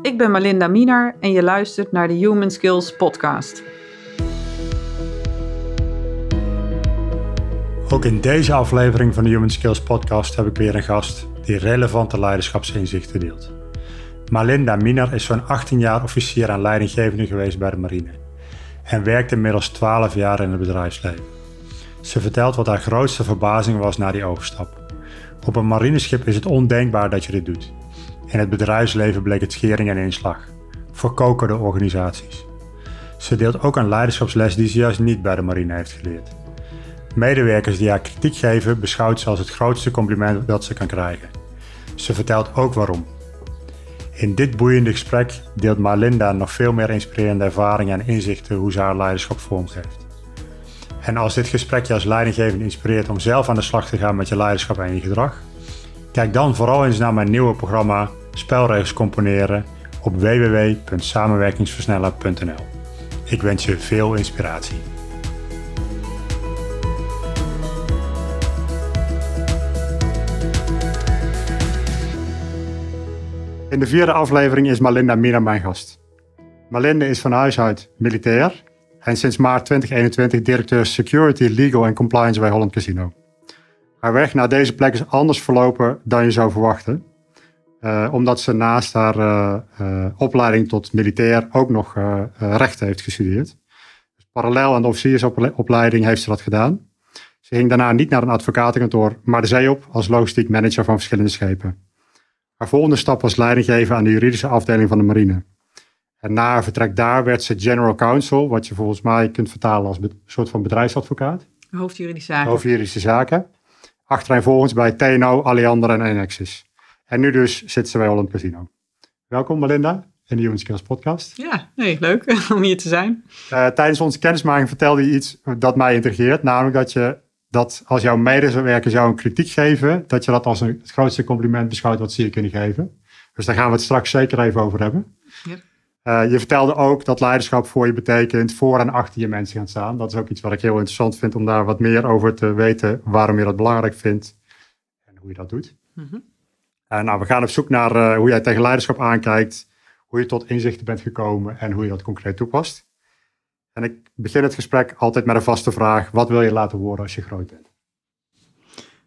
Ik ben Malinda Minar en je luistert naar de Human Skills podcast. Ook in deze aflevering van de Human Skills podcast heb ik weer een gast die relevante leiderschapsinzichten deelt. Malinda Minar is zo'n 18 jaar officier en leidinggevende geweest bij de marine en werkt inmiddels 12 jaar in het bedrijfsleven. Ze vertelt wat haar grootste verbazing was na die overstap. Op een marineschip is het ondenkbaar dat je dit doet. In het bedrijfsleven bleek het schering en inslag. Verkokerde organisaties. Ze deelt ook een leiderschapsles die ze juist niet bij de marine heeft geleerd. Medewerkers die haar kritiek geven beschouwt ze als het grootste compliment dat ze kan krijgen. Ze vertelt ook waarom. In dit boeiende gesprek deelt Marlinda nog veel meer inspirerende ervaringen en inzichten hoe ze haar leiderschap vormgeeft. En als dit gesprek je als leidinggevende inspireert om zelf aan de slag te gaan met je leiderschap en je gedrag, kijk dan vooral eens naar mijn nieuwe programma Spelregels componeren op www.samenwerkingsversneller.nl. Ik wens je veel inspiratie. In de vierde aflevering is Malinda Mina mijn gast. Malinda is van huis uit militair en sinds maart 2021 directeur Security, Legal en Compliance bij Holland Casino. Haar weg naar deze plek is anders verlopen dan je zou verwachten. Uh, omdat ze naast haar uh, uh, opleiding tot militair ook nog rechten heeft gestudeerd. Dus parallel aan de officiersopleiding heeft ze dat gedaan. Ze ging daarna niet naar een advocatenkantoor, maar de zee op als logistiek manager van verschillende schepen. Haar volgende stap was leiding geven aan de juridische afdeling van de marine. En na haar vertrek daar werd ze general counsel, wat je volgens mij kunt vertalen als een soort van bedrijfsadvocaat. Hoofdjuridische zaken. Hoofdjuridische zaken. Achtereenvolgens bij TNO, Alliander en Enexis. En nu dus zit ze bij Holland Casino. Welkom Melinda in de Human Skills podcast. Ja, nee, leuk om hier te zijn. Uh, tijdens onze kennismaking vertelde je iets dat mij intrigeert. Namelijk dat je dat als jouw medewerkers jou een kritiek geven, dat je dat als een, het grootste compliment beschouwt wat ze je kunnen geven. Dus daar gaan we het straks zeker even over hebben. Ja. Uh, je vertelde ook dat leiderschap voor je betekent voor en achter je mensen gaan staan. Dat is ook iets wat ik heel interessant vind om daar wat meer over te weten, waarom je dat belangrijk vindt en hoe je dat doet. Mm -hmm. Uh, nou, we gaan op zoek naar uh, hoe jij tegen leiderschap aankijkt, hoe je tot inzichten bent gekomen en hoe je dat concreet toepast. En ik begin het gesprek altijd met een vaste vraag: wat wil je laten worden als je groot bent?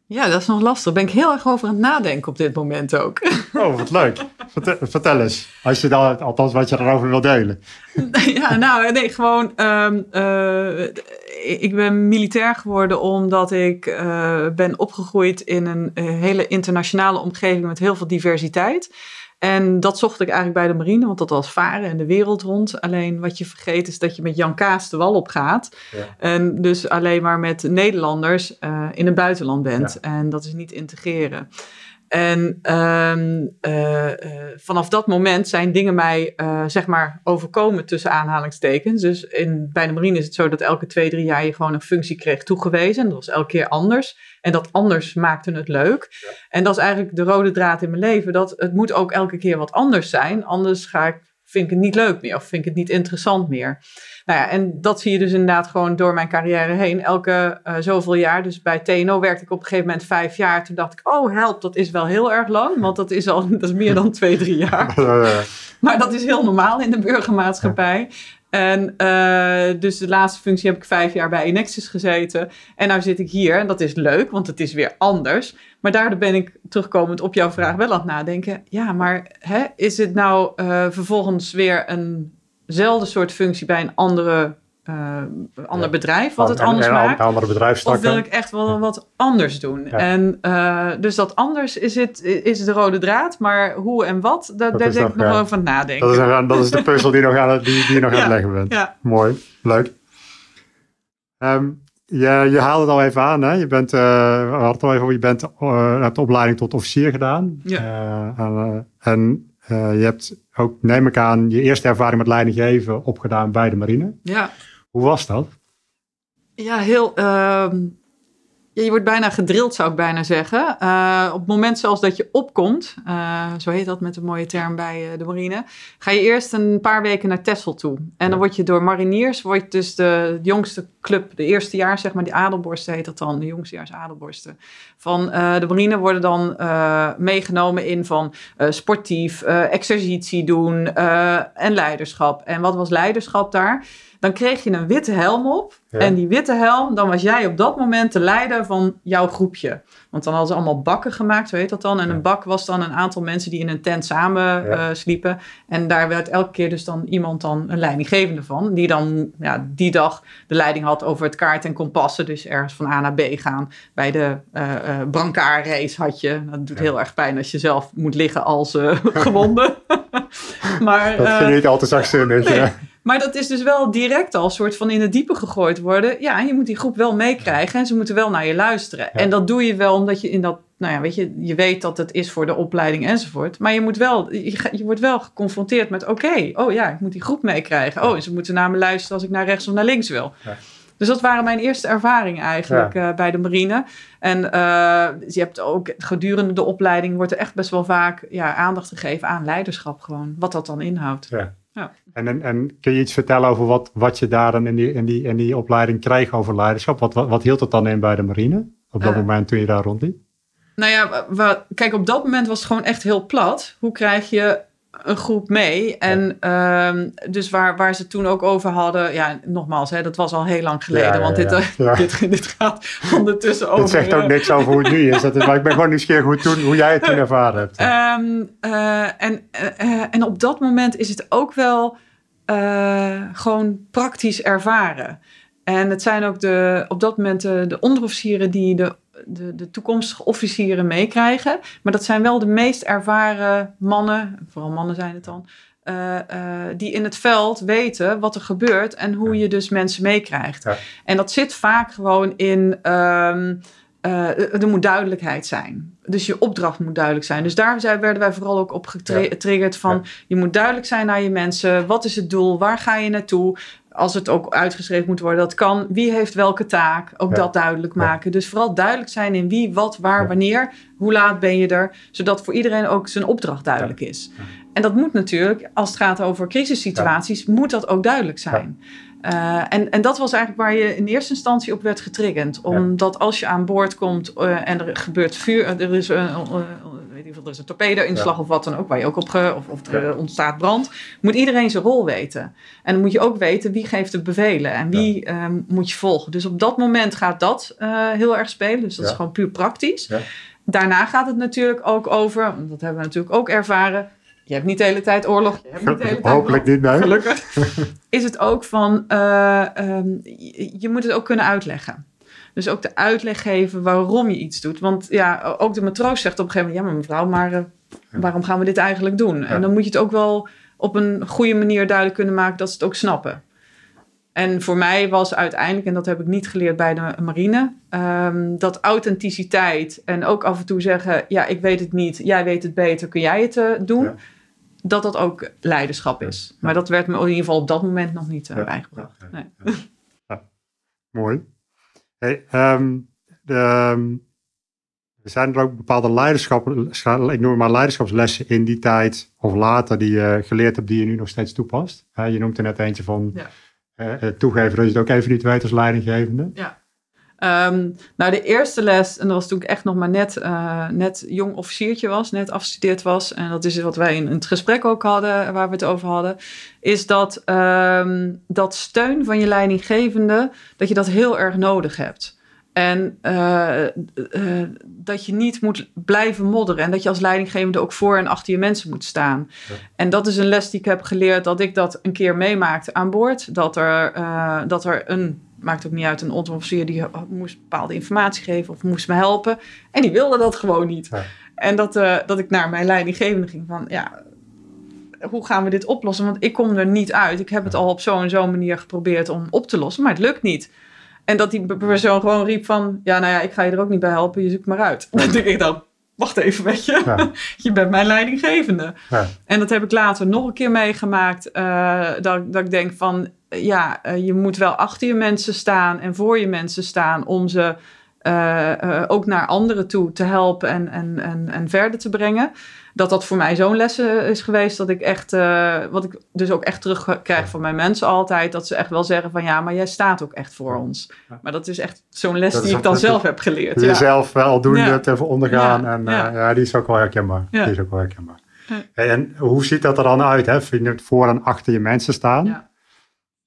Ja, dat is nog lastig. Daar ben ik heel erg over aan het nadenken op dit moment ook. Oh, wat leuk. Vertel, vertel eens. Als je dan, althans wat je erover wil delen. Ja, nou nee, gewoon... Um, uh, ik ben militair geworden omdat ik uh, ben opgegroeid in een hele internationale omgeving met heel veel diversiteit. En dat zocht ik eigenlijk bij de marine, want dat was varen en de wereld rond. Alleen wat je vergeet is dat je met Jan Kaas de wal op gaat. Ja. En dus alleen maar met Nederlanders uh, in het buitenland bent. Ja. En dat is niet integreren. En uh, uh, vanaf dat moment zijn dingen mij, uh, zeg maar, overkomen tussen aanhalingstekens. Dus in, bij de marine is het zo dat elke twee, drie jaar je gewoon een functie kreeg toegewezen. En dat was elke keer anders. En dat anders maakte het leuk. Ja. En dat is eigenlijk de rode draad in mijn leven. Dat het moet ook elke keer wat anders zijn. Anders ga ik, vind ik het niet leuk meer of vind ik het niet interessant meer. Nou ja, en dat zie je dus inderdaad gewoon door mijn carrière heen. Elke uh, zoveel jaar. Dus bij TNO werkte ik op een gegeven moment vijf jaar. Toen dacht ik, oh help, dat is wel heel erg lang. Want dat is al dat is meer dan twee, drie jaar. maar dat is heel normaal in de burgermaatschappij. En uh, dus de laatste functie heb ik vijf jaar bij Enexis gezeten. En nu zit ik hier. En dat is leuk, want het is weer anders. Maar daardoor ben ik terugkomend op jouw vraag wel aan het nadenken. Ja, maar hè, is het nou uh, vervolgens weer eenzelfde soort functie bij een andere uh, ander ja. bedrijf wat het en, anders en, maakt? Andere of wil ik echt wel wat anders doen? Ja. En uh, dus dat anders is, het, is de rode draad, maar hoe en wat, dat, daar denk ik nog wel over nadenken. Dat is, een, dat is de puzzel die, nog aan, die, nog aan het leggen bent. Mooi, leuk. Um, je, je haalde het al even aan, hè? Je bent, uh, we hadden het al even over, je bent, hebt de opleiding tot officier gedaan. Ja. en je hebt ook, neem ik aan, je eerste ervaring met leiding geven opgedaan bij de marine. Ja. Hoe was dat? Ja, heel. Uh, Ja, je wordt bijna gedrild, zou ik bijna zeggen. Uh, op het moment zelfs dat je opkomt, uh, zo heet dat met een mooie term bij uh, de marine, ga je eerst een paar weken naar Texel toe. En dan word je door mariniers, word dus de, de jongste club, de eerste jaar, zeg maar, die adelborsten heet dat dan, de jongstejaars adelborsten. Van de marine worden dan meegenomen in van sportief, exercitie doen en leiderschap. En wat was leiderschap daar? Dan kreeg je een witte helm op. En die witte helm, dan was jij op dat moment de leider van jouw groepje. Want dan hadden ze allemaal bakken gemaakt, zo heet dat dan. En een bak was dan een aantal mensen die in een tent samen eh, sliepen. En daar werd elke keer dus dan iemand dan een leidinggevende van. Die dan ja, die dag de leiding had over het kaart en kompassen. Dus ergens van A naar B gaan. Bij de uh, uh, brancard had je. Dat doet heel erg pijn als je zelf moet liggen als gewonde. maar, dat vind je niet altijd zachtzinnig. Nee. Maar dat is dus wel direct al soort van in het diepe gegooid worden. Ja, je moet die groep wel meekrijgen en ze moeten wel naar je luisteren. En dat doe je wel omdat je in dat, nou ja, weet je, je weet dat het is voor de opleiding enzovoort. Maar je moet wel, je, je wordt wel geconfronteerd met, oké, oh ja, ik moet die groep meekrijgen. Oh, ze moeten naar me luisteren als ik naar rechts of naar links wil. Ja. Dus dat waren mijn eerste ervaringen eigenlijk eh, bij de marine. En uh, je hebt ook gedurende de opleiding wordt er echt best wel vaak ja, aandacht gegeven aan leiderschap gewoon. Wat dat dan inhoudt. Ja. Ja. En, en, en, kun je iets vertellen over wat, wat je daar dan in die, in, die, in die opleiding kreeg over leiderschap? Wat, wat, wat hield het dan in bij de marine op dat uh, moment toen je daar rondliep? Nou ja, kijk, op dat moment was het gewoon echt heel plat. Hoe krijg je een groep mee. En ehm, dus waar, waar ze toen ook over hadden, ja, nogmaals, hè, dat was al heel lang geleden, want dit, uh, dit, dit, gaat ondertussen over. Het zegt ook niks over hoe het nu is. Dat is maar ik ben gewoon nieuwsgierig hoe, toen, hoe jij het toen ervaren hebt. Um, uh, en, uh, en op dat moment is het ook wel gewoon praktisch ervaren. En het zijn ook de, op dat moment de onderofficieren die de de, de toekomstige officieren meekrijgen. Maar dat zijn wel de meest ervaren mannen, vooral mannen zijn het dan, uh, uh, die in het veld weten wat er gebeurt en hoe je dus mensen meekrijgt. Ja. En dat zit vaak gewoon in. Um, uh, er moet duidelijkheid zijn. Dus je opdracht moet duidelijk zijn. Dus daar werden wij vooral ook op getriggerd van... Je moet duidelijk zijn naar je mensen. Wat is het doel? Waar ga je naartoe? Als het ook uitgeschreven moet worden, dat kan. Wie heeft welke taak? Ook dat duidelijk maken. Dus vooral duidelijk zijn in wie, wat, waar, wanneer. Hoe laat ben je er? Zodat voor iedereen ook zijn opdracht duidelijk is. En dat moet natuurlijk, als het gaat over crisissituaties, moet dat ook duidelijk zijn. Uh, en, en dat was eigenlijk waar je in eerste instantie op werd getriggerd. Omdat als je aan boord komt uh, en er gebeurt vuur, er is een, weet niet, er is een torpedo-inslag ja. of wat dan ook, waar je ook op ge, of, of er ontstaat brand, moet iedereen zijn rol weten. En dan moet je ook weten wie geeft de bevelen en wie ja. um, moet je volgen. Dus op dat moment gaat dat uh, heel erg spelen. Dus dat is gewoon puur praktisch. Daarna gaat het natuurlijk ook over, dat hebben we natuurlijk ook ervaren, je hebt niet de hele tijd oorlog. Je hebt niet de hele tijd Hopelijk niet, nee. Gelukkig. Is het ook van, uh, um, je, je moet het ook kunnen uitleggen. Dus ook de uitleg geven waarom je iets doet. Want ja, ook de matroos zegt op een gegeven moment: ja, maar mevrouw, maar uh, waarom gaan we dit eigenlijk doen? Ja. En dan moet je het ook wel op een goede manier duidelijk kunnen maken dat ze het ook snappen. En voor mij was uiteindelijk, en dat heb ik niet geleerd bij de marine, um, dat authenticiteit en ook af en toe zeggen: ja, ik weet het niet, jij weet het beter, kun jij het uh, doen? Ja. Dat dat ook leiderschap is. Ja. Maar dat werd me in ieder geval op dat moment nog niet uh, bijgebracht. Nee. Mooi. Hey, um, de, um, zijn er ook bepaalde leiderschap, ik noem maar leiderschapslessen in die tijd of later die je geleerd hebt die je nu nog steeds toepast? Je noemt er net eentje van ja. uh, toegeven dat je het ook even niet weet als leidinggevende. Ja. Um, nou, de eerste les, en dat was toen ik echt nog maar net, uh, net jong officiertje was, net afgestudeerd was. En dat is wat wij in, het gesprek ook hadden, waar we het over hadden. Is dat, um, dat steun van je leidinggevende, dat je dat heel erg nodig hebt. En uh, uh, dat je niet moet blijven modderen. En dat je als leidinggevende ook voor en achter je mensen moet staan. Ja. En dat is een les die ik heb geleerd dat ik dat een keer meemaakte aan boord. Dat er, uh, dat er een maakt ook niet uit, een onderofficier die moest bepaalde informatie geven of moest me helpen. En die wilde dat gewoon niet. Ja. En dat, uh, dat ik naar mijn leidinggevende ging van, ja, hoe gaan we dit oplossen? Want ik kom er niet uit. Ik heb het al op zo'n en zo'n manier geprobeerd om op te lossen, maar het lukt niet. En dat die persoon gewoon riep van, ja, nou ja, ik ga je er ook niet bij helpen, je zoekt maar uit. Denk ik dan, wacht even, weet je. Ja. je bent mijn leidinggevende. Ja. En dat heb ik later nog een keer meegemaakt. Uh, dat, dat ik denk van, ja, uh, je moet wel achter je mensen staan en voor je mensen staan om ze uh, ook naar anderen toe te helpen en, en, en, en verder te brengen. Dat dat voor mij zo'n les is geweest dat ik echt, wat ik dus ook echt terugkrijg van mijn mensen altijd, dat ze echt wel zeggen van ja, maar jij staat ook echt voor ons. Maar dat is echt zo'n les die ik dan zelf heb geleerd. Die je zelf wel doen ja. te ondergaan en ja. die is ook wel herkenbaar. Die is ook wel herkenbaar. en hoe ziet dat er dan uit? Hè? Vind je het voor en achter je mensen staan?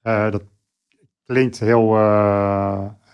dat klinkt heel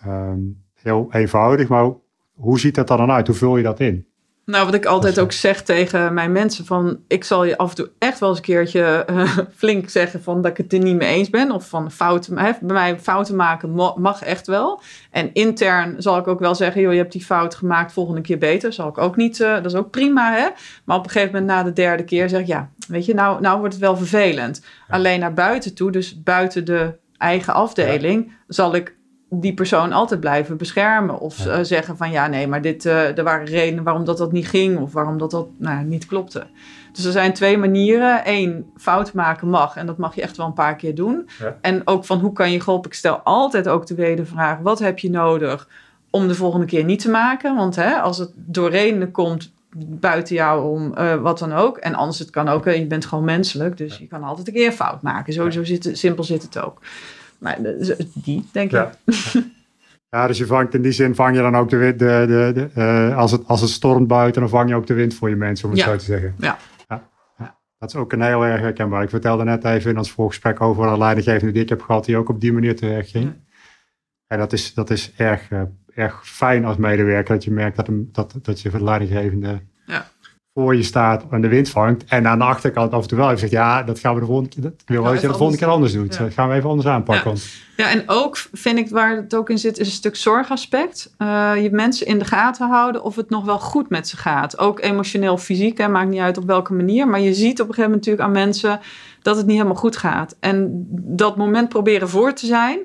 Ehm, heel eenvoudig, maar hoe ziet dat dan uit? Hoe vul je dat in? Nou, wat ik altijd ook zeg tegen mijn mensen: van ik zal je af en toe echt wel eens een keertje uh, flink zeggen van dat ik het er niet mee eens ben. Of van fouten. Hè, bij mij fouten maken mag echt wel. En intern zal ik ook wel zeggen: joh, je hebt die fout gemaakt, volgende keer beter. Zal ik ook niet. Uh, dat is ook prima, hè? Maar op een gegeven moment na de derde keer zeg ik: ja, weet je, nou, nou wordt het wel vervelend. Alleen naar buiten toe, dus buiten de eigen afdeling, zal ik die persoon altijd blijven beschermen. Of eh, zeggen van ja, nee, maar dit, uh, er waren redenen waarom dat, dat niet ging. Of waarom dat, dat nou, niet klopte. Dus er zijn twee manieren. Eén, fout maken mag. En dat mag je echt wel een paar keer doen. En ook van hoe kan je geholpen. Ik stel altijd ook de wedervraag. Wat heb je nodig om de volgende keer niet te maken? Want hè, als het door redenen komt buiten jou om uh, wat dan ook. En anders, het kan ook, je bent gewoon menselijk. Dus je kan altijd een keer fout maken. Zo zit, simpel zit het ook. Maar die, denk ik. Ja, dus je vangt in die zin vang je dan ook de wind. De, de, de uh, als, het, als het stormt buiten, dan vang je ook de wind voor je mensen, om het zo te zeggen. Ja. ja. Dat is ook een heel erg herkenbaar. Ik vertelde net even in ons voorgesprek over een leidinggevende die ik heb gehad, die ook op die manier te werk ging. En dat is, dat is erg, uh, erg fijn als medewerker, dat je merkt dat, hem, dat, dat je voor leidinggevende voor je staat en de wind vangt. En aan de achterkant af en toe wel even zegt, ja, dat gaan we de volgende keer, dat, ik wil wel dat je de volgende keer anders doet. Dat gaan we even anders aanpakken. Ja. ja. en ook vind ik waar het ook in zit, is een stuk zorgaspect. Uh, je mensen in de gaten houden of het nog wel goed met ze gaat. Ook emotioneel, fysiek, hè, maakt niet uit op welke manier. Maar je ziet op een gegeven moment natuurlijk aan mensen dat het niet helemaal goed gaat. En dat moment proberen voor te zijn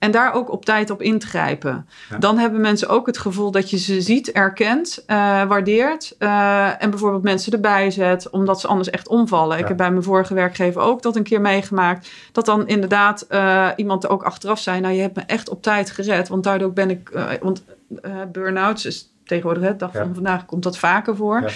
en daar ook op tijd op in te grijpen. Dan hebben mensen ook het gevoel dat je ze ziet, erkent, uh, waardeert. Uh, en bijvoorbeeld mensen erbij zet, omdat ze anders echt omvallen. Ik heb bij mijn vorige werkgever ook dat een keer meegemaakt. Dat dan inderdaad uh, iemand er ook achteraf zei: Nou, je hebt me echt op tijd gered. Want daardoor ben ik. want burn-outs is tegenwoordig, de dag van vandaag, komt dat vaker voor.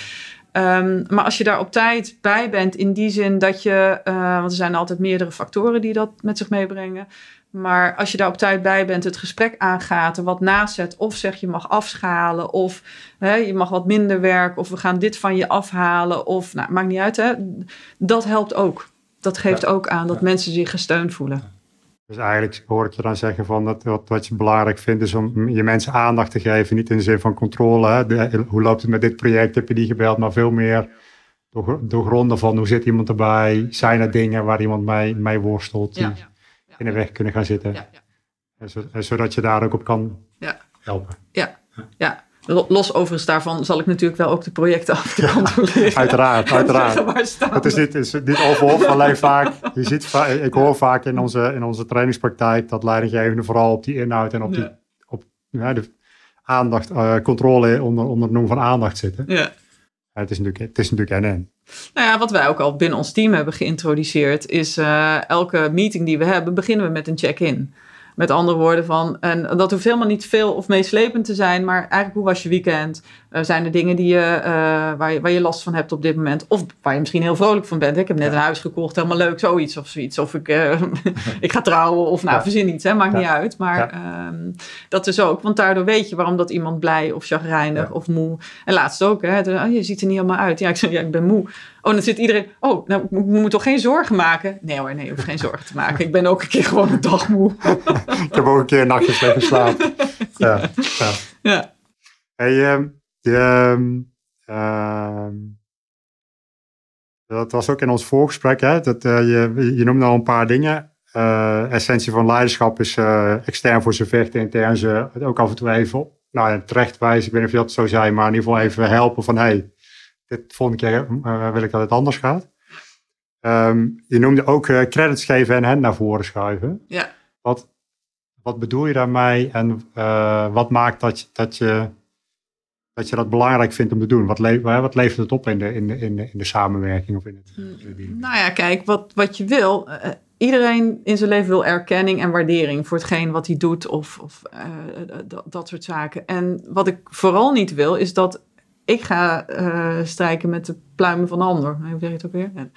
Um, maar als je daar op tijd bij bent, in die zin dat je, uh, want er zijn altijd meerdere factoren die dat met zich meebrengen. Maar als je daar op tijd bij bent, het gesprek aangaat, er wat nazet, of zeg je mag afschalen, of hè, je mag wat minder werken, of we gaan dit van je afhalen, of nou, maakt niet uit, hè, dat helpt ook. Dat geeft ook aan dat mensen zich gesteund voelen. Dus eigenlijk hoor ik je dan zeggen van dat wat, wat je belangrijk vindt is om je mensen aandacht te geven, niet in de zin van controle. Hè, hoe loopt het met dit project? Heb je die gebeld? Maar veel meer door, doorgronden van hoe zit iemand erbij? Zijn er dingen waar iemand mee, mee worstelt? Die, in de weg kunnen gaan zitten. Zodat je daar ook op kan helpen. Ja, ja. Los overigens daarvan zal ik natuurlijk wel ook de projecten af controleren. uiteraard, uiteraard. Is niet, is niet over alleen vaak. Je ziet, ik hoor vaak in onze, in onze trainingspraktijk dat leidinggevenden vooral op die inhoud en op, die, op ja, de aandacht, uh, controle onder, onder het noemen van aandacht zitten. Ja. het, is natuurlijk, het is natuurlijk en nou ja, wat wij ook al binnen ons team hebben geïntroduceerd, is uh, elke meeting die we hebben, beginnen we met een check-in. Met andere woorden van, en dat hoeft helemaal niet veel of meeslepend te zijn, maar eigenlijk hoe was je weekend? Uh, zijn er dingen die je, uh, waar, je, waar je last van hebt op dit moment? Of waar je misschien heel vrolijk van bent. Ik heb net een huis gekocht, helemaal leuk, zoiets of zoiets. Of ik, uh, ik ga trouwen of nou, ja. verzin iets, hè, maakt niet uit. Maar um, dat is ook, want daardoor weet je waarom dat iemand blij of chagrijnig of moe. En laatst ook, hè, oh, je ziet er niet helemaal uit. Ja, ik zeg, ja, ik ben moe. Oh, dan zit iedereen. Oh, nou, we moeten toch geen zorgen maken? Nee hoor, nee, je hoeft geen zorgen te maken. Ik ben ook een keer gewoon een dag moe. ik heb ook een keer een nachtje slecht geslapen. ja. ja. ja. Hey, um, de, uh, dat was ook in ons voorgesprek. Hè? Dat, uh, je, je noemde al een paar dingen. Uh, essentie van leiderschap is uh, extern voor ze vechten, intern ze ook af en toe even nou, terecht wijzen. Ik weet niet of je dat zo zei, maar in ieder geval even helpen van hey, dit volgende keer uh, wil ik dat het anders gaat. Um, je noemde ook credits geven en hen naar voren schuiven. Ja. Wat, wat bedoel je daarmee en wat maakt dat, dat, je, dat je dat belangrijk vindt om te doen? Wat, le wat levert het op in de, in, de, in, de, in de samenwerking of in het, in Nou ja, kijk, wat, wat je wil iedereen in zijn leven wil erkenning en waardering voor hetgeen wat hij doet of, of uh, dat, dat soort zaken. En wat ik vooral niet wil, is dat ik ga uh, strijken met de pluimen van de ander. Hoe zeg je het ook weer? Ja.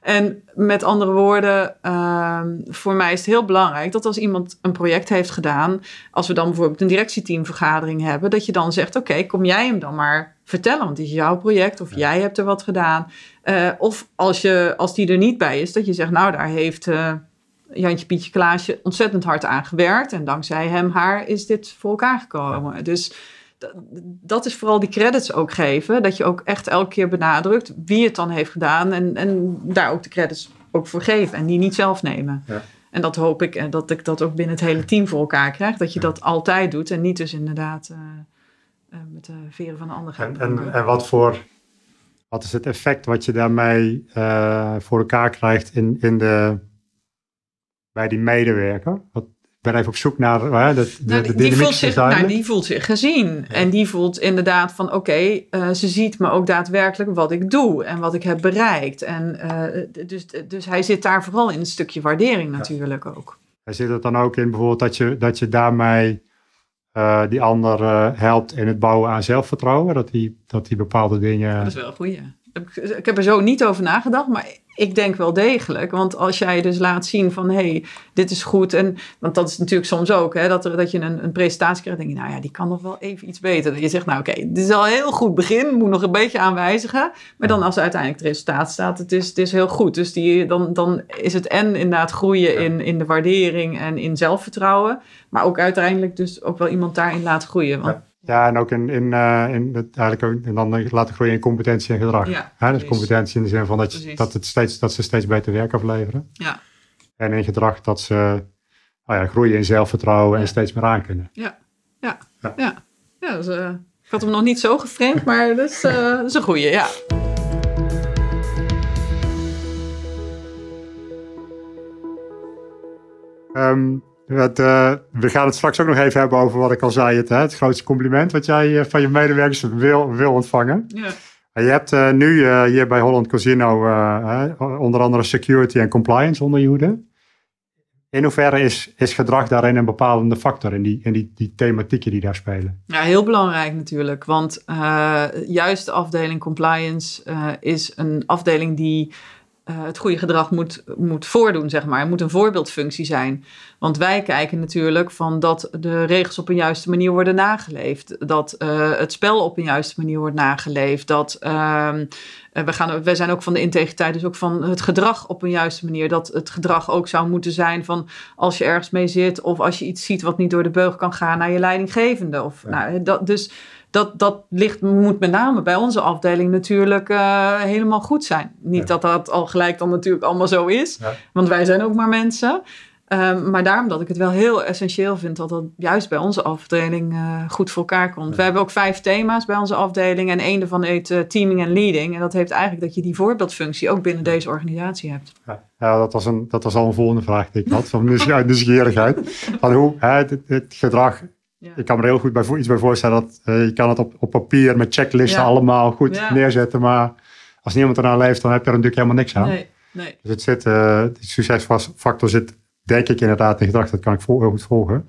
En met andere woorden, uh, voor mij is het heel belangrijk dat als iemand een project heeft gedaan, als we dan bijvoorbeeld een directieteamvergadering hebben, dat je dan zegt: Oké, kom jij hem dan maar vertellen, want het is jouw project of jij hebt er wat gedaan. Uh, of als, je, als die er niet bij is, dat je zegt: Nou, daar heeft. Uh, Jantje Pietje Klaasje ontzettend hard aan gewerkt. En dankzij hem, haar is dit voor elkaar gekomen. Ja. Dus dat is vooral die credits ook geven. Dat je ook echt elke keer benadrukt wie het dan heeft gedaan. En, en daar ook de credits ook voor geven. En die niet zelf nemen. Ja. En dat hoop ik en dat ik dat ook binnen het hele team voor elkaar krijg. Dat je dat altijd doet. En niet dus inderdaad uh, uh, met de veren van de ander gaat. En, en, en, wat voor... Wat is het effect wat je daarmee uh, voor elkaar krijgt in, in de, bij die medewerker? Wat, ben even op zoek naar hè, de, nou, de, die, voelt zich, nou, die voelt zich gezien. En die voelt inderdaad van oké, okay, uh, ze ziet me ook daadwerkelijk wat ik doe en wat ik heb bereikt. En uh, dus, dus hij zit daar vooral in een stukje waardering natuurlijk ja. ook. Hij zit het dan ook in bijvoorbeeld dat je, dat je daarmee uh, die ander helpt in het bouwen aan zelfvertrouwen? Dat hij dat die bepaalde dingen... Dat is wel een goeie. Ik heb er zo niet over nagedacht, maar ik denk wel degelijk. Want als jij dus laat zien van hé, hey, dit is goed. En, want dat is natuurlijk soms ook, hè, dat, er, dat je een, een presentatie krijgt. denk je, nou ja, die kan nog wel even iets beter. Dat je zegt, nou oké, okay, dit is al een heel goed begin. Moet nog een beetje aanwijzigen. Maar dan als uiteindelijk het resultaat staat, het is, het is heel goed. Dus die, dan, dan is het en inderdaad groeien in, in de waardering en in zelfvertrouwen. Maar ook uiteindelijk dus ook wel iemand daarin laten groeien. Want, ja. Ja, en ook in, in, uh, in het, eigenlijk ook, en dan laten groeien in competentie en gedrag. Ja, dus competentie in de zin van dat, je, dat, het steeds, dat ze steeds beter werk afleveren. Ja. En in gedrag dat ze oh ja, groeien in zelfvertrouwen ja. en steeds meer aankunnen. Ja, ja, ja. ja. ja dus, uh, ik had hem nog niet zo geframed, maar dat is, uh, dat is een goeie, ja. Um, het, uh, we gaan het straks ook nog even hebben over wat ik al zei. Het, hè, het grootste compliment wat jij uh, van je medewerkers wil, wil ontvangen. Ja. Je hebt nu hier bij Holland Casino onder andere security en compliance onder je hoede. In hoeverre is, is gedrag daarin een bepalende factor in die, in die, die thematieken die daar spelen? Ja, heel belangrijk natuurlijk. Want juist de afdeling compliance is een afdeling die uh, het goede gedrag moet, moet voordoen, zeg maar. Het moet een voorbeeldfunctie zijn. Want wij kijken natuurlijk van dat de regels op een juiste manier worden nageleefd. Dat uh, het spel op een juiste manier wordt nageleefd. Dat uh, we gaan, wij zijn ook van de integriteit, dus ook van het gedrag op een juiste manier. Dat het gedrag ook zou moeten zijn van als je ergens mee zit of als je iets ziet wat niet door de beugel kan gaan naar je leidinggevende. Of, ja. nou, dat, dus dat, dat ligt, moet met name bij onze afdeling natuurlijk uh, helemaal goed zijn. Niet ja. dat dat al gelijk dan natuurlijk allemaal zo is, ja. want wij zijn ook maar mensen. Um, maar daarom dat ik het wel heel essentieel vind dat dat juist bij onze afdeling uh, goed voor elkaar komt. Ja. We hebben ook vijf thema's bij onze afdeling en één daarvan heet uh, teaming en leading. En dat heeft eigenlijk dat je die voorbeeldfunctie ook binnen deze organisatie hebt. Ja, ja dat, was een, dat was al een volgende vraag die ik had, van nieuwsgierigheid. van hoe hè, het, het gedrag ja. Ik kan me er heel goed bij, iets bij voorstellen dat uh, je kan het op, op papier met checklisten ja. allemaal goed ja. neerzetten. Maar als niemand eraan leeft, dan heb je er natuurlijk helemaal niks aan. Nee, nee. Dus het zit, uh, succesfactor zit denk ik inderdaad in gedrag. Dat kan ik heel goed volgen.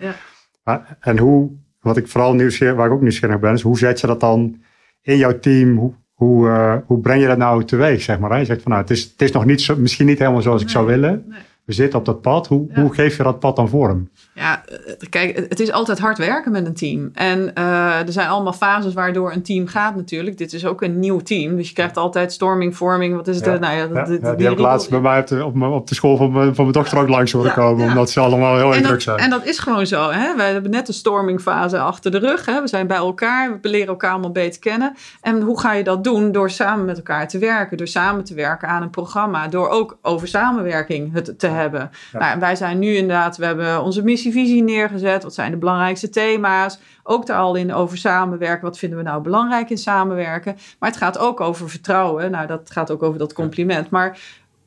Maar, en hoe, wat ik vooral nieuwsgierig, waar ik ook nieuwsgierig ben, is hoe zet je dat dan in jouw team? Hoe, hoe, uh, hoe breng je dat nou teweeg, zeg maar? Hè? Je zegt van nou, het is, het is nog niet zo, misschien niet helemaal zoals nee, ik zou willen. Nee we zitten op dat pad. Hoe, ja. hoe geef je dat pad dan vorm? Ja, kijk, het is altijd hard werken met een team. En uh, er zijn allemaal fases waardoor een team gaat natuurlijk. Dit is ook een nieuw team. Dus je krijgt altijd storming, vorming. Wat is het? Ja. Nou ja, ja, ja, die heb ik laatst bij mij op de, op, op de school van mijn, van mijn dochter ook langs horen komen. Omdat ze allemaal heel erg druk zijn. En dat is gewoon zo. Hè? We hebben net een stormingfase achter de rug. Hè? We zijn bij elkaar. We leren elkaar allemaal beter kennen. En hoe ga je dat doen? Door samen met elkaar te werken. Door samen te werken aan een programma. Door ook over samenwerking het te hebben. Ja. Nou, wij zijn nu inderdaad, we hebben onze missievisie neergezet. Wat zijn de belangrijkste thema's? Ook daar al in over samenwerken. Wat vinden we nou belangrijk in samenwerken? Maar het gaat ook over vertrouwen. Nou, dat gaat ook over dat compliment. Maar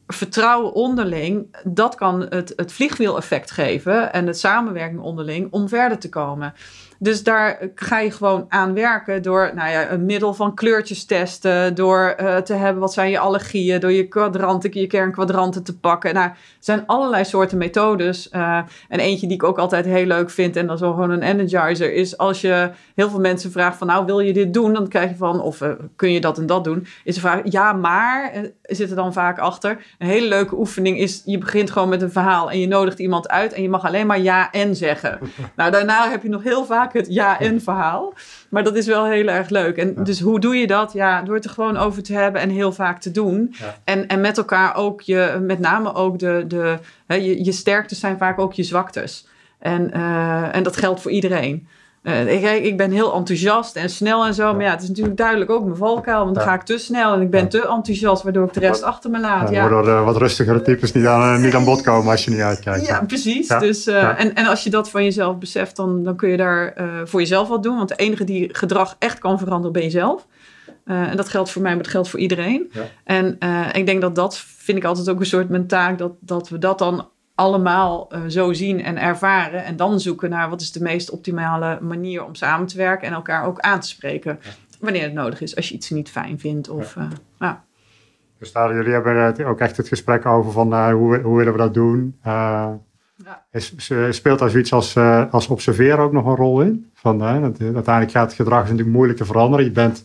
vertrouwen onderling, dat kan het, het vliegwiel-effect geven en het samenwerking onderling om verder te komen. Dus daar ga je gewoon aan werken door nou ja, een middel van kleurtjes testen, door uh, te hebben wat zijn je allergieën, door je kwadranten, je kernkwadranten te pakken. Nou, er zijn allerlei soorten methodes. Uh, en eentje die ik ook altijd heel leuk vind, en dat is wel gewoon een energizer, is als je heel veel mensen vraagt van nou wil je dit doen, dan krijg je van of uh, kun je dat en dat doen, is de vraag ja maar, zit er dan vaak achter. Een hele leuke oefening is je begint gewoon met een verhaal en je nodigt iemand uit en je mag alleen maar ja en zeggen. nou daarna heb je nog heel vaak het ja en verhaal. Maar dat is wel heel erg leuk. En dus hoe doe je dat? Ja, door het er gewoon over te hebben en heel vaak te doen. En, en met elkaar ook je, met name ook de, de hè, je, je sterktes zijn vaak ook je zwaktes. En, uh, en dat geldt voor iedereen. Uh, ik, ik, ben heel enthousiast en snel en zo. Maar ja, het is natuurlijk duidelijk ook mijn valkuil. Want dan ga ik te snel en ik ben te enthousiast, waardoor ik de rest achter me laat. Ja, Waardoor de wat rustigere types niet aan, niet aan bod komen als je niet uitkijkt. Ja, precies. Dus, en, en als je dat van jezelf beseft, dan, dan kun je daar voor jezelf wat doen. Want de enige die gedrag echt kan veranderen, ben jezelf. en dat geldt voor mij, maar dat geldt voor iedereen. En ik denk dat dat, vind ik altijd ook een soort mijn taak, dat, dat we dat dan allemaal uh, zo zien en ervaren. En dan zoeken naar wat is de meest optimale manier om samen te werken en elkaar ook aan te spreken. Wanneer het nodig is, als je iets niet fijn vindt. Of, ja. Uh, Dus daar, jullie hebben ook echt het gesprek over van uh, hoe, hoe willen we dat doen. Ja. Is, speelt daar zoiets als, als observeren ook nog een rol in? Van, dat, uiteindelijk gaat het gedrag natuurlijk moeilijk te veranderen. Je bent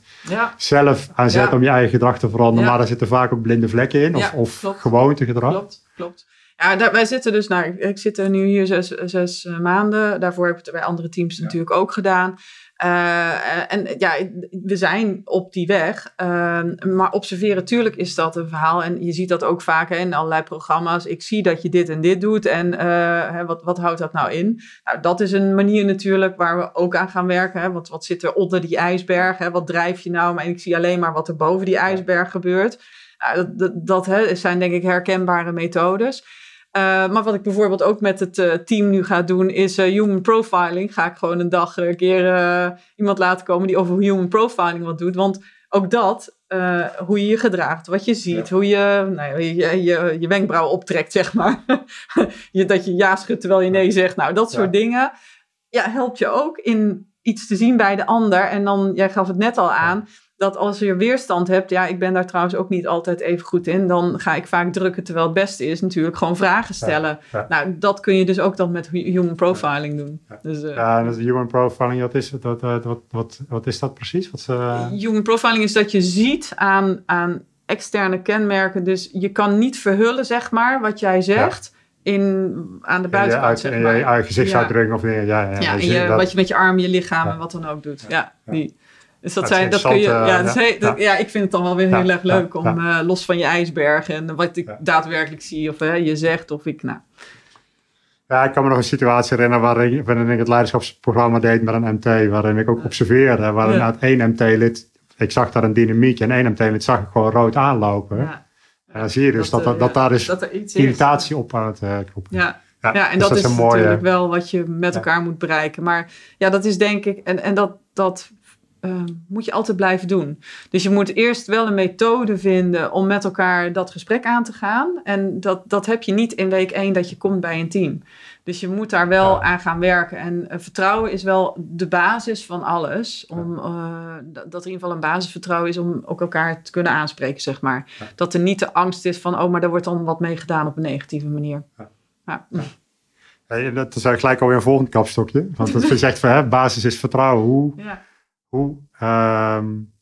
zelf aan zet om je eigen gedrag te veranderen, maar daar zitten vaak ook blinde vlekken in. Of, of gewoontegedrag. Klopt, klopt. Ja, daar, wij zitten dus, nou, ik, zit er nu hier zes, zes maanden. Daarvoor heb ik het bij andere teams ja. natuurlijk ook gedaan. Uh, en ja, we zijn op die weg. Uh, maar observeren, natuurlijk is dat een verhaal. En je ziet dat ook vaak hè, in allerlei programma's. Ik zie dat je dit en dit doet. En uh, wat, wat houdt dat nou in? Nou, dat is een manier natuurlijk waar we ook aan gaan werken. Hè. Wat, wat zit er onder die ijsberg? Hè? Wat drijf je nou? Maar ik zie alleen maar wat er boven die ijsberg gebeurt. Nou, dat dat, dat hè, zijn denk ik herkenbare methodes. Uh, maar wat ik bijvoorbeeld ook met het uh, team nu ga doen, is uh, human profiling. Ga ik gewoon een dag een keer iemand laten komen die over human profiling wat doet. Want ook dat, hoe je je gedraagt, wat je ziet, ja. hoe je, nou, je, je, je wenkbrauwen optrekt, zeg maar. je, dat je ja schudt terwijl je nee zegt. Nou, dat soort ja. dingen. Ja, helpt je ook in iets te zien bij de ander. En dan, jij gaf het net al aan dat als je weerstand hebt, ja, ik ben daar trouwens ook niet altijd even goed in, dan ga ik vaak drukken. Terwijl het beste is natuurlijk gewoon vragen stellen. Ja, ja. Nou, dat kun je dus ook dan met human profiling doen. Ja, dus, uh, ja dat human profiling, wat is, wat, wat, wat, wat, wat is dat precies? Wat, uh... Human profiling is dat je ziet aan, aan externe kenmerken. Dus je kan niet verhullen, zeg maar, wat jij zegt. In, aan de buitenkant, zeg maar. Je, je gezichtsuitdrukking of dingen. Ja, ja, ja, wat je met je arm, je lichaam en wat dan ook doet. Ja, die. Dus dat, zijn, dat kun je, ja, dat is dat, ja. ik vind het dan wel weer heel erg leuk om uh, los van je ijsberg en wat ik daadwerkelijk zie of uh, je zegt of ik, nou. Ja, ik kan me nog een situatie herinneren waarin, waarin ik het leiderschapsprogramma deed met een MT, waarin ik ook observeerde, waarin ja. uit één MT-lid, ik zag daar een dynamiek en één MT-lid zag ik gewoon rood aanlopen. Ja. En dan zie je dus dat, dat, dat, daar dus dat irritatie op aan het. Ja. Ja, ja, en dus dat, dat, is, is mooie... natuurlijk wel wat je met elkaar moet bereiken. Maar ja, dat is denk ik, en, en dat, dat uh, moet je altijd blijven doen. Dus je moet eerst wel een methode vinden om met elkaar dat gesprek aan te gaan. En dat, dat heb je niet in week één dat je komt bij een team. Dus je moet daar wel ja. aan gaan werken. En uh, vertrouwen is wel de basis van alles. Om, uh, dat er in ieder geval een basisvertrouwen is om ook elkaar te kunnen aanspreken, zeg maar. Ja. Dat er niet de angst is van, oh, maar daar wordt dan wat mee gedaan op een negatieve manier. Ja. Dat is gelijk alweer een volgend kapstokje. Want dat je zegt van, hè, basis is vertrouwen. Hoe... Hoe, um,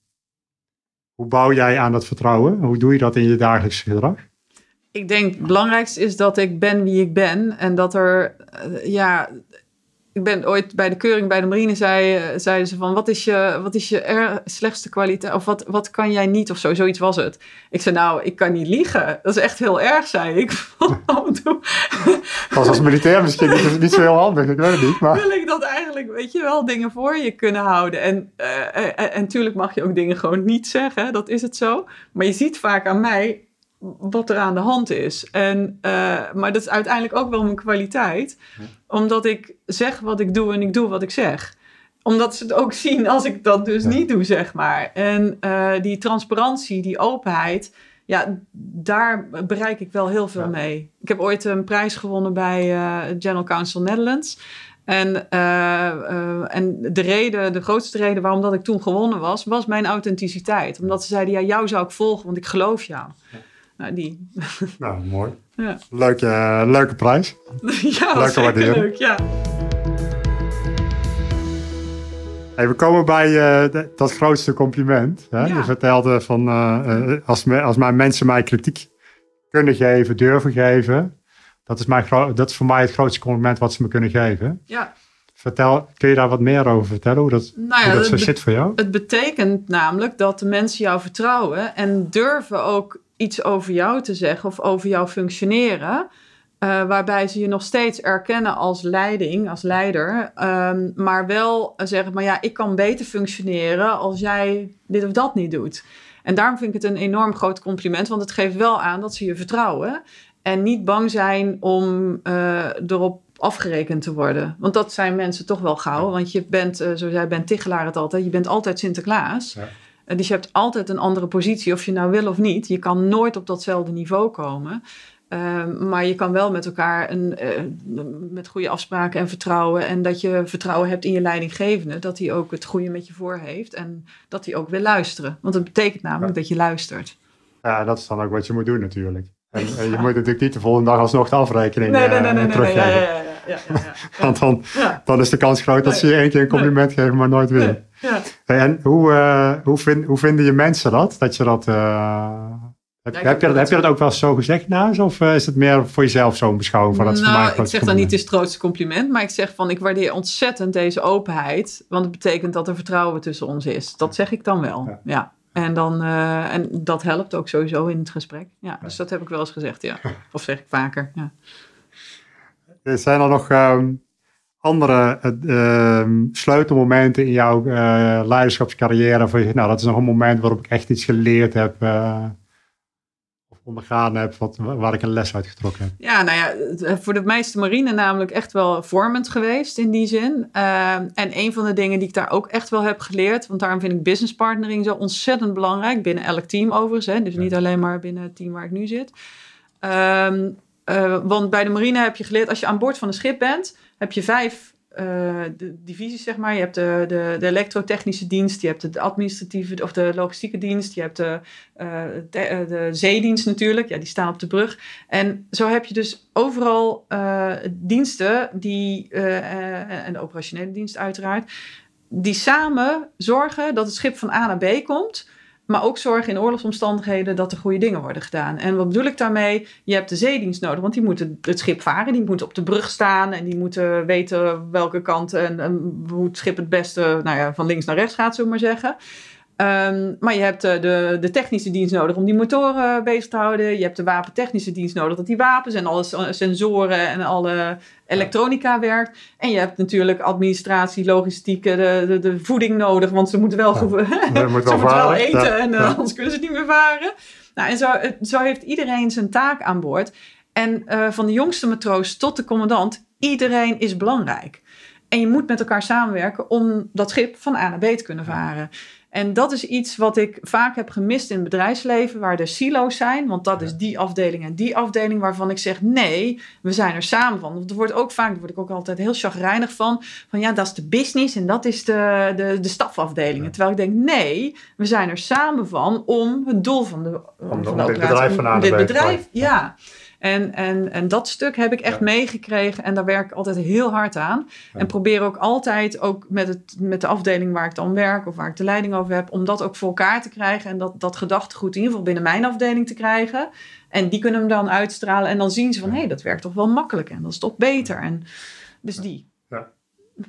hoe bouw jij aan dat vertrouwen? Hoe doe je dat in je dagelijks gedrag? Ik denk het belangrijkste is dat ik ben wie ik ben. En dat er, uh, ja, ik ben ooit bij de keuring bij de marine, zei, zeiden ze van, wat is je, wat is je er, slechtste kwaliteit? Of wat, wat kan jij niet? Of zo, zoiets was het. Ik zei, nou, ik kan niet liegen. Dat is echt heel erg, zei ik. Was als militair misschien niet, niet zo heel handig, ik weet het niet. Maar... Wil ik dat eigenlijk, weet je wel, dingen voor je kunnen houden. En, uh, en, en natuurlijk mag je ook dingen gewoon niet zeggen, dat is het zo. Maar je ziet vaak aan mij, wat er aan de hand is. En, uh, maar dat is uiteindelijk ook wel mijn kwaliteit. Ja. Omdat ik zeg wat ik doe en ik doe wat ik zeg. Omdat ze het ook zien als ik dat dus ja. niet doe, zeg maar. En uh, die transparantie, die openheid, ja, daar bereik ik wel heel veel ja. mee. Ik heb ooit een prijs gewonnen bij uh, General Council Netherlands. En, eh, eh, en de reden, de grootste reden waarom dat ik toen gewonnen was, was mijn authenticiteit. Omdat ze zeiden, ja, jou zou ik volgen, want ik geloof jou. Nou, die. Nou, mooi. Ja. Leuke, leuke prijs. ja, leuke waardering. leuk, ja. Hey, we komen bij uh, dat grootste compliment. Hè? Je vertelde van als, me, als mijn mensen mij kritiek kunnen geven, durven geven, dat is, mijn dat is voor mij het grootste compliment wat ze me kunnen geven. Ja. Vertel, kun je daar wat meer over vertellen? Hoe dat, nou ja, hoe dat zo zit voor jou? Het betekent namelijk dat de mensen jou vertrouwen en durven ook iets over jou te zeggen of over jou functioneren. Uh, waarbij ze je nog steeds erkennen als leiding, als leider. Um, maar wel zeggen, maar ja, ik kan beter functioneren als jij dit of dat niet doet. En daarom vind ik het een enorm groot compliment, want het geeft wel aan dat ze je vertrouwen. En niet bang zijn om uh, erop afgerekend te worden. Want dat zijn mensen toch wel gauw. Want je bent, uh, zoals jij bent Tichelaar het altijd, je bent altijd Sinterklaas. Ja. Uh, dus je hebt altijd een andere positie, of je nou wil of niet. Je kan nooit op datzelfde niveau komen. Ehm, maar je kan wel met elkaar een, met goede afspraken en vertrouwen. En dat je vertrouwen hebt in je leidinggevende. Dat hij ook het goede met je voor heeft. En dat hij ook wil luisteren. Want dat betekent namelijk dat je luistert. Ja, dat is dan ook wat je moet doen natuurlijk. En, je moet natuurlijk niet de volgende dag alsnog de afrekening nee, nee, nee, nee, teruggeven. Nee, ja, ja, ja, Want dan, dan is de kans groot dat ze je één keer een compliment geven, maar nooit weer. Ja. En hoe, uh, hoe, vind, hoe vinden je mensen dat? Dat je dat... Uh, heb, heb, je dat, heb je dat ook wel zo gezegd naast? Of is het meer voor jezelf zo'n beschouwing van dat nou, ik zeg dan niet het grootste compliment, maar ik zeg van ik waardeer ontzettend deze openheid, want het betekent dat er vertrouwen tussen ons is. Dat zeg ik dan wel, ja. En, dan, uh, en dat helpt ook sowieso in het gesprek. Ja, dus dat heb ik wel eens gezegd, ja. Of zeg ik vaker, ja. Er zijn er nog um, andere uh, sleutelmomenten in jouw uh, leiderschapscarrière? Voor je, nou, dat is nog een moment waarop ik echt iets geleerd heb ondergaan heb, wat, waar ik een les uit getrokken heb? Ja, nou ja, voor de meeste marine namelijk echt wel vormend geweest in die zin. Ehm, en een van de dingen die ik daar ook echt wel heb geleerd, want daarom vind ik business partnering zo ontzettend belangrijk, binnen elk team overigens, hè, dus niet alleen maar binnen het team waar ik nu zit. Ehm, eh, want bij de marine heb je geleerd, als je aan boord van een schip bent, heb je vijf uh, de divisies, zeg maar. Je hebt de, de, de elektrotechnische dienst, je hebt de administratieve of de logistieke dienst, je hebt de, de, uh, de, zeedienst natuurlijk, ja, die staan op de brug. En zo heb je dus overal diensten die, en de operationele dienst uiteraard, die samen zorgen dat het schip van A naar B komt. Maar ook zorgen in oorlogsomstandigheden dat er goede dingen worden gedaan. En wat bedoel ik daarmee? Je hebt de zeedienst nodig, want die moeten het schip varen. Die moeten op de brug staan en die moeten weten welke kant en, hoe het schip het beste nou ja, van links naar rechts gaat, we maar zeggen. Um, maar je hebt de, de, de, technische dienst nodig om die motoren bezig te houden. Je hebt de wapentechnische dienst nodig dat die wapens en alle sensoren en alle elektronica werkt. En je hebt natuurlijk administratie, logistiek, de, de, de voeding nodig, want ze moeten wel, ja, ze moeten wel eten en anders kunnen ze niet meer varen. Nou, en zo, zo heeft iedereen zijn taak aan boord. En uh, van de jongste matroos tot de commandant, iedereen is belangrijk. En je moet met elkaar samenwerken om dat schip van A naar B te kunnen varen. En dat is iets wat ik vaak heb gemist in het bedrijfsleven, waar er silo's zijn. Want dat is die afdeling en die afdeling waarvan ik zeg: nee, we zijn er samen van. Want er wordt ook vaak, daar word ik ook altijd heel chagrijnig van. Van ja, dat is de business en dat is de, de, de stafafdelingen. Terwijl ik denk: nee, we zijn er samen van om het doel van de, om, van de dit bedrijf van dit bedrijf, ja. En, en, en dat stuk heb ik echt meegekregen en daar werk ik altijd heel hard aan. En probeer ook altijd, ook met, het, met de afdeling waar ik dan werk of waar ik de leiding over heb, om dat ook voor elkaar te krijgen en dat, dat gedachtegoed in ieder geval binnen mijn afdeling te krijgen. En die kunnen hem dan uitstralen en dan zien ze van hé, hey, dat werkt toch wel makkelijk en dat is toch beter. En, dus die. Ja.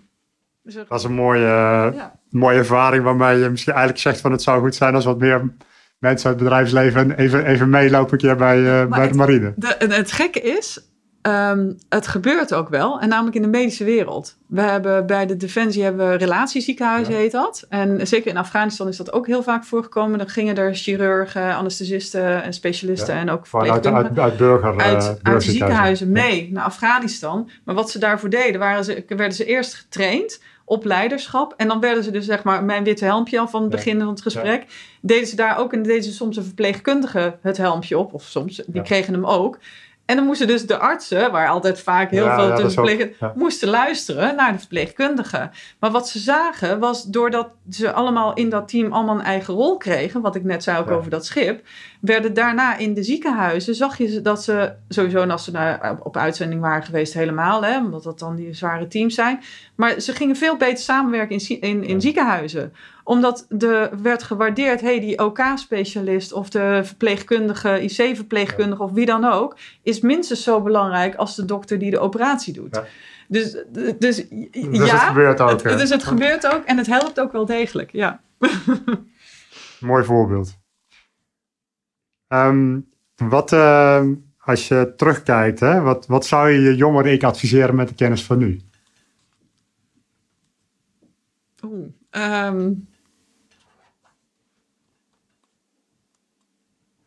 Dus dat is een mooie, mooie ervaring waarmee je misschien eigenlijk zegt van het zou goed zijn als wat meer mensen uit het bedrijfsleven even, even meelopen een keer bij, uh, bij de marine. De, het gekke is, um, het gebeurt ook wel. En namelijk in de medische wereld. We hebben bij de Defensie hebben we relatieziekenhuizen, heet dat. En zeker in Afghanistan is dat ook heel vaak voorgekomen. Dan gingen er chirurgen, anesthesisten en specialisten en ook uit, uit, uit, burger, uit, uit de ziekenhuizen mee naar Afghanistan. Maar wat ze daarvoor deden, waren ze, werden ze eerst getraind op leiderschap. En dan werden ze dus, zeg maar, mijn witte helmpje al van het begin van het gesprek. Deden ze daar ook en deden ze soms een verpleegkundige het helmpje op. Of soms, die kregen hem ook. En dan moesten dus de artsen, waar altijd vaak heel Ja, veel ja, verplegen, ja. moesten luisteren naar de verpleegkundigen. Maar wat ze zagen was, doordat ze allemaal in dat team allemaal een eigen rol kregen, wat ik net zei ook over dat schip, werden daarna in de ziekenhuizen, zag je dat ze, sowieso en als ze naar, op uitzending waren geweest helemaal, hè, omdat dat dan die zware teams zijn, maar ze gingen veel beter samenwerken in, in, in ziekenhuizen omdat de werd gewaardeerd, hey, die OK-specialist of de verpleegkundige, IC-verpleegkundige of wie dan ook, is minstens zo belangrijk als de dokter die de operatie doet. Ja. Dus, dus, Dus ja, het gebeurt ook. het, dus het gebeurt ook en het helpt ook wel degelijk. Ja. Mooi voorbeeld. Ehm, wat, ehm, als je terugkijkt, hè, wat, wat zou je je jongere ik adviseren met de kennis van nu? Oeh, ehm,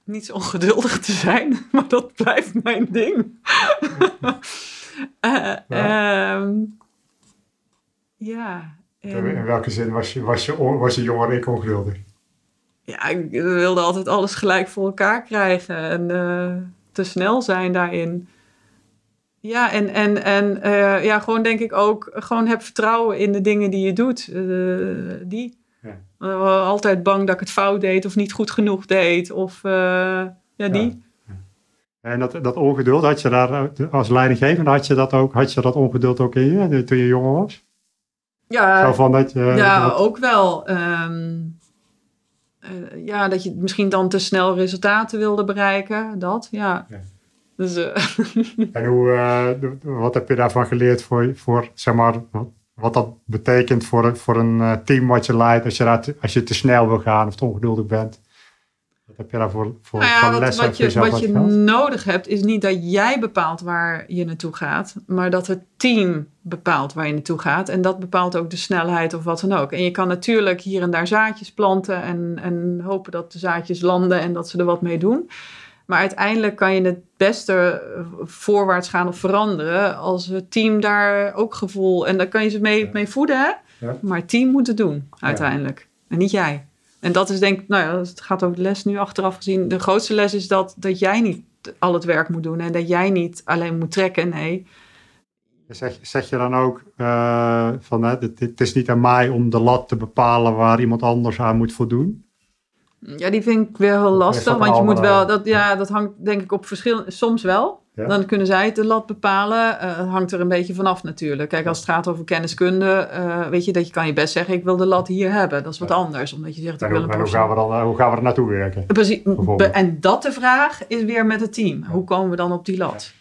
niet zo ongeduldig te zijn, maar dat blijft mijn ding. Eh, ja. en- In welke zin was je, was je, was je jongere ik ongeduldig? Ja, ik wilde altijd alles gelijk voor elkaar krijgen en eh, te snel zijn daarin. Ja, en, en, en eh, ja, gewoon denk ik ook, gewoon heb vertrouwen in de dingen die je doet. eh, die. Ja. Altijd bang dat ik het fout deed of niet goed genoeg deed. Of ja, die. En dat, dat ongeduld, had je daar als leidinggevende, had je dat ook, had je dat ongeduld ook in je toen je jonger was? Ja, Zo van dat je, ja dat- ook wel. Ehm, eh, ja, dat je misschien dan te snel resultaten wilde bereiken. Dat, ja. Ja. Dus, eh, En hoe, eh, wat heb je daarvan geleerd voor, voor zeg maar, wat, dat betekent voor, een- voor een team wat je leidt als je, daar te, als je te snel wil gaan of te ongeduldig bent? Wat heb je daarvoor voor, Nou ja, wat, je, wat je nodig hebt, is niet dat jij bepaalt waar je naartoe gaat, maar dat het team bepaalt waar je naartoe gaat. En dat bepaalt ook de snelheid of wat dan ook. En je kan natuurlijk hier en daar zaadjes planten en, en hopen dat de zaadjes landen en dat ze er wat mee doen. Maar uiteindelijk kan je het beste eh, voorwaarts gaan of veranderen als het team daar ook gevoel. En daar kan je ze mee, Ja. mee voeden, hè? Ja. Maar het team moet het doen, uiteindelijk. En niet jij. En dat is denk ik, nou ja, het gaat over de les nu achteraf gezien. De grootste les is dat, dat jij niet al het werk moet doen. En dat jij niet alleen moet trekken. Nee, Zeg, zeg je dan ook eh, van hè, het, het is niet aan mij om de lat te bepalen waar iemand anders aan moet voldoen? ja, die vind ik wel heel lastig. Want je moet wel, dat, ja, dat hangt denk ik op verschillende, soms wel. Ja. Dan kunnen zij de lat bepalen. Eh, Het hangt er een beetje vanaf natuurlijk. Kijk, als het gaat over kenniskunde, eh, weet je dat je kan je best zeggen, ik wil de lat hier hebben. Dat is wat Ja. anders, omdat je zegt, ik En, wil hoe, een en hoe, gaan we dan, eh, hoe gaan we er naartoe werken? Precies. En dat de vraag is weer met het team. Hoe komen we dan op die lat?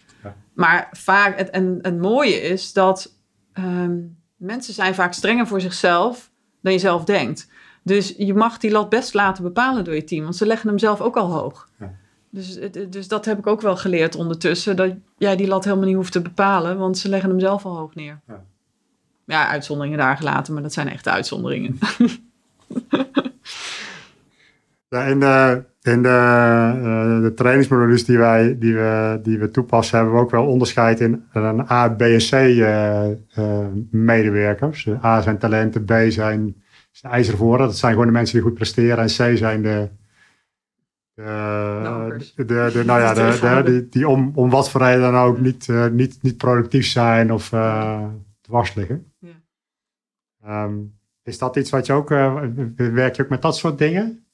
Maar vaak, het, en het mooie is dat ehm, mensen zijn vaak strenger voor zichzelf dan je zelf denkt. Dus je mag die lat best laten bepalen door je team, want ze leggen hem zelf ook al hoog. Ja. Dus, dus dat heb ik ook wel geleerd ondertussen, dat jij die lat helemaal niet hoeft te bepalen, want ze leggen hem zelf al hoog neer. Ja. Ja, uitzonderingen daar gelaten, maar dat zijn echt uitzonderingen. Ja, in de, in de, eh, de trainingsmodules die, wij, die, we, die we toepassen, hebben we ook wel onderscheid in een A, B en C eh, eh, medewerkers. A zijn talenten, B zijn, zijn ijzeren voorraad. Dat zijn gewoon de mensen die goed presteren. En C zijn de, de, ankers. de, de, nou ja, De die, die om, om wat voor reden dan ook niet, eh, niet, niet productief zijn of eh, dwars liggen. Ja. Ehm, is dat iets wat je ook, eh, werk je ook met dat soort dingen?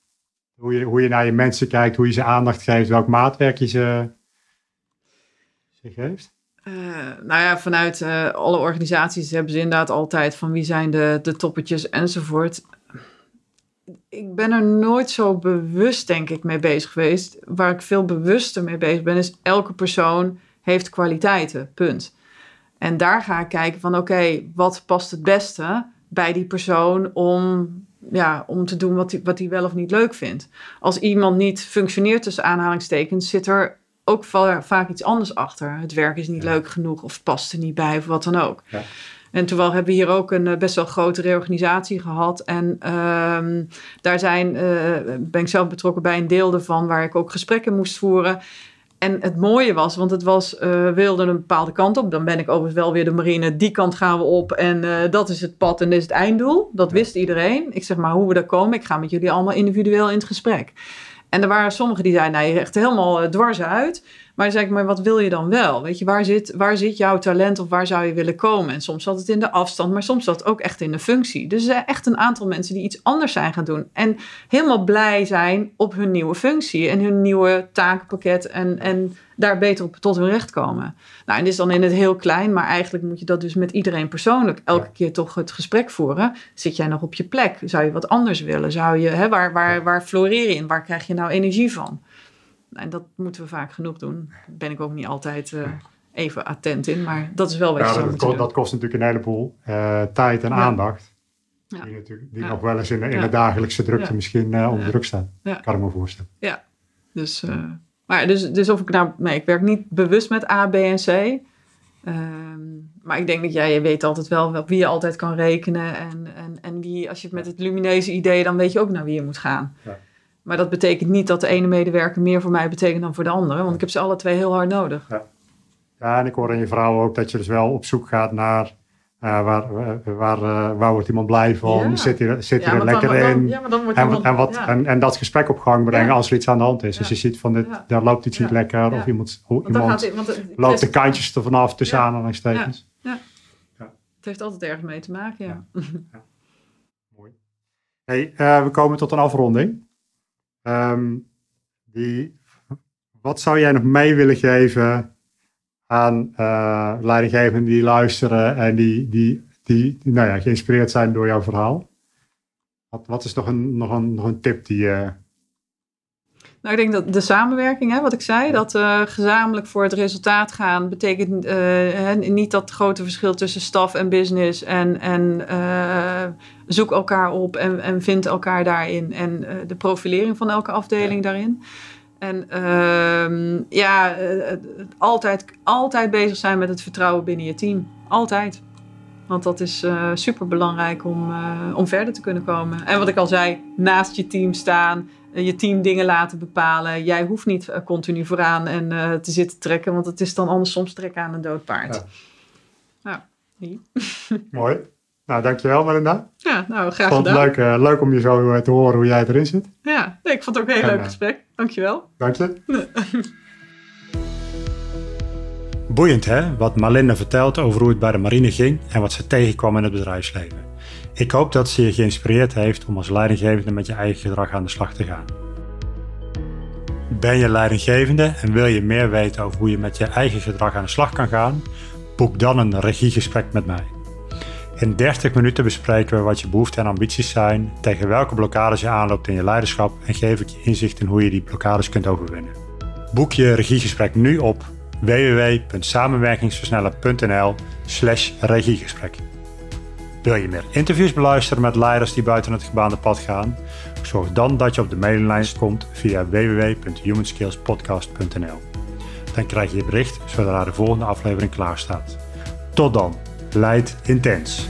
Hoe je, hoe je naar je mensen kijkt, hoe je ze aandacht geeft, welk maatwerk je ze, ze geeft? Eh, nou ja, vanuit eh, alle organisaties hebben ze inderdaad altijd van wie zijn de, de toppetjes enzovoort. Ik ben er nooit zo bewust, denk ik, mee bezig geweest. Waar ik veel bewuster mee bezig ben, is elke persoon heeft kwaliteiten, punt. En daar ga ik kijken van, oké, wat past het beste bij die persoon om, ja, om te doen wat hij wat hij wel of niet leuk vindt. Als iemand niet functioneert tussen aanhalingstekens, zit er ook va- vaak iets anders achter. Het werk is niet Ja. leuk genoeg of past er niet bij of wat dan ook. Ja. En terwijl hebben we hier ook een eh, best wel grote reorganisatie gehad. En ehm, daar zijn, eh, ben ik zelf betrokken bij een deel ervan waar ik ook gesprekken moest voeren. En het mooie was, want het was, eh, we wilden een bepaalde kant op. Dan ben ik overigens wel weer de marine, die kant gaan we op. En eh, dat is het pad en dit is het einddoel. Dat wist iedereen. Ik zeg maar, hoe we daar komen, ik ga met jullie allemaal individueel in het gesprek. En er waren sommigen die zeiden, nou, je echt helemaal eh, dwars uit. Maar zeg ik, maar wat wil je dan wel? Weet je, waar zit, waar zit jouw talent of waar zou je willen komen? En soms zat het in de afstand, maar soms zat het ook echt in de functie. Dus er zijn echt een aantal mensen die iets anders zijn gaan doen. En helemaal blij zijn op hun nieuwe functie en hun nieuwe takenpakket. En, en daar beter op tot hun recht komen. Nou, en dit is dan in het heel klein, maar eigenlijk moet je dat dus met iedereen persoonlijk elke keer toch het gesprek voeren. Zit jij nog op je plek? Zou je wat anders willen? Zou je, hè, waar, waar, waar floreer je in? Waar krijg je nou energie van? En dat moeten we vaak genoeg doen. Daar ben ik ook niet altijd uh, even attent in, maar dat is wel wat ja, je zou dat, kost, doen. dat kost natuurlijk een heleboel uh, tijd en Ja. aandacht. Ja. Die, natuurlijk, die Ja. nog wel eens in, de- in Ja. de dagelijkse drukte Ja. misschien uh, onder Ja. druk staan. Ja. Kan ik me voorstellen. Dus, eh, maar dus, dus of ik nou, nee, ik werk niet bewust met A, B en C. Ehm, maar ik denk dat jij, je weet altijd wel op wie je altijd kan rekenen. En, en, en wie, als je met het lumineuze idee, dan weet je ook naar wie je moet gaan. Ja. Maar dat betekent niet dat de ene medewerker meer voor mij betekent dan voor de andere. Want ik heb ze alle twee heel hard nodig. Ja, en ik hoor in je verhaal ook dat je dus wel op zoek gaat naar eh, waar, waar, waar, eh, waar wordt iemand blij van? Ja. Zit hij er, zit er dan- lekker dan- in? ja, maar dan En, iemand- en, wat, ja. en, en dat gesprek op gang brengen Ja. als er iets aan de hand is. Ja. Als je ziet van dit, Ja. daar loopt iets niet Ja. lekker Ja. of iemand, Want iemand gaat, want het, het loopt de kantjes er vanaf tussen Ja. aanhalingstekens. het heeft altijd ergens mee te maken, ja. Mooi. Hey, eh, we komen tot een afronding. Ehm, wat zou jij nog mee willen geven aan eh leidinggevenden die luisteren en die, die, die nou ja, geïnspireerd zijn door jouw verhaal? Wat, wat is nog een, nog, een, nog een tip die je... Nou, ik denk dat de samenwerking, hè, wat ik zei, dat eh, gezamenlijk voor het resultaat gaan, betekent eh, hè, niet dat grote verschil tussen staf en business. En, en eh, zoek elkaar op en, en vind elkaar daarin. En de profilering van elke afdeling daarin. En ehm, ja, altijd, altijd bezig zijn met het vertrouwen binnen je team. Altijd. Want dat is super belangrijk om, om verder te kunnen komen. En wat ik al zei, naast je team staan, je team dingen laten bepalen. Jij hoeft niet eh, continu vooraan en eh, te zitten trekken, want het is dan anders soms trekken aan een dood paard. Ja. Hier. Mooi. Nou, dankjewel Melinda. ja nou graag Ik vond het gedaan. leuk, eh, leuk om je zo eh, te horen hoe jij erin zit. Ja, nee, ik vond het ook een heel En, leuk eh, gesprek. Dankjewel. Dank je. Boeiend hè, wat Marlinda vertelt over hoe het bij de marine ging en wat ze tegenkwam in het bedrijfsleven. Ik hoop dat ze je geïnspireerd heeft om als leidinggevende met je eigen gedrag aan de slag te gaan. Ben je leidinggevende en wil je meer weten over hoe je met je eigen gedrag aan de slag kan gaan? Boek dan een regiegesprek met mij. In 30 minuten bespreken we wat je behoeften en ambities zijn, tegen welke blokkades je aanloopt in je leiderschap en geef ik je inzicht in hoe je die blokkades kunt overwinnen. Boek je regiegesprek nu op www.samenwerkingsversnellen.nl slash regiegesprek. Wil je meer interviews beluisteren met leiders die buiten het gebaande pad gaan? Zorg dan dat je op de mailinglijst komt via www.humanskillspodcast.nl. Dan krijg je bericht zodra de volgende aflevering klaar staat. Tot dan, leid intens.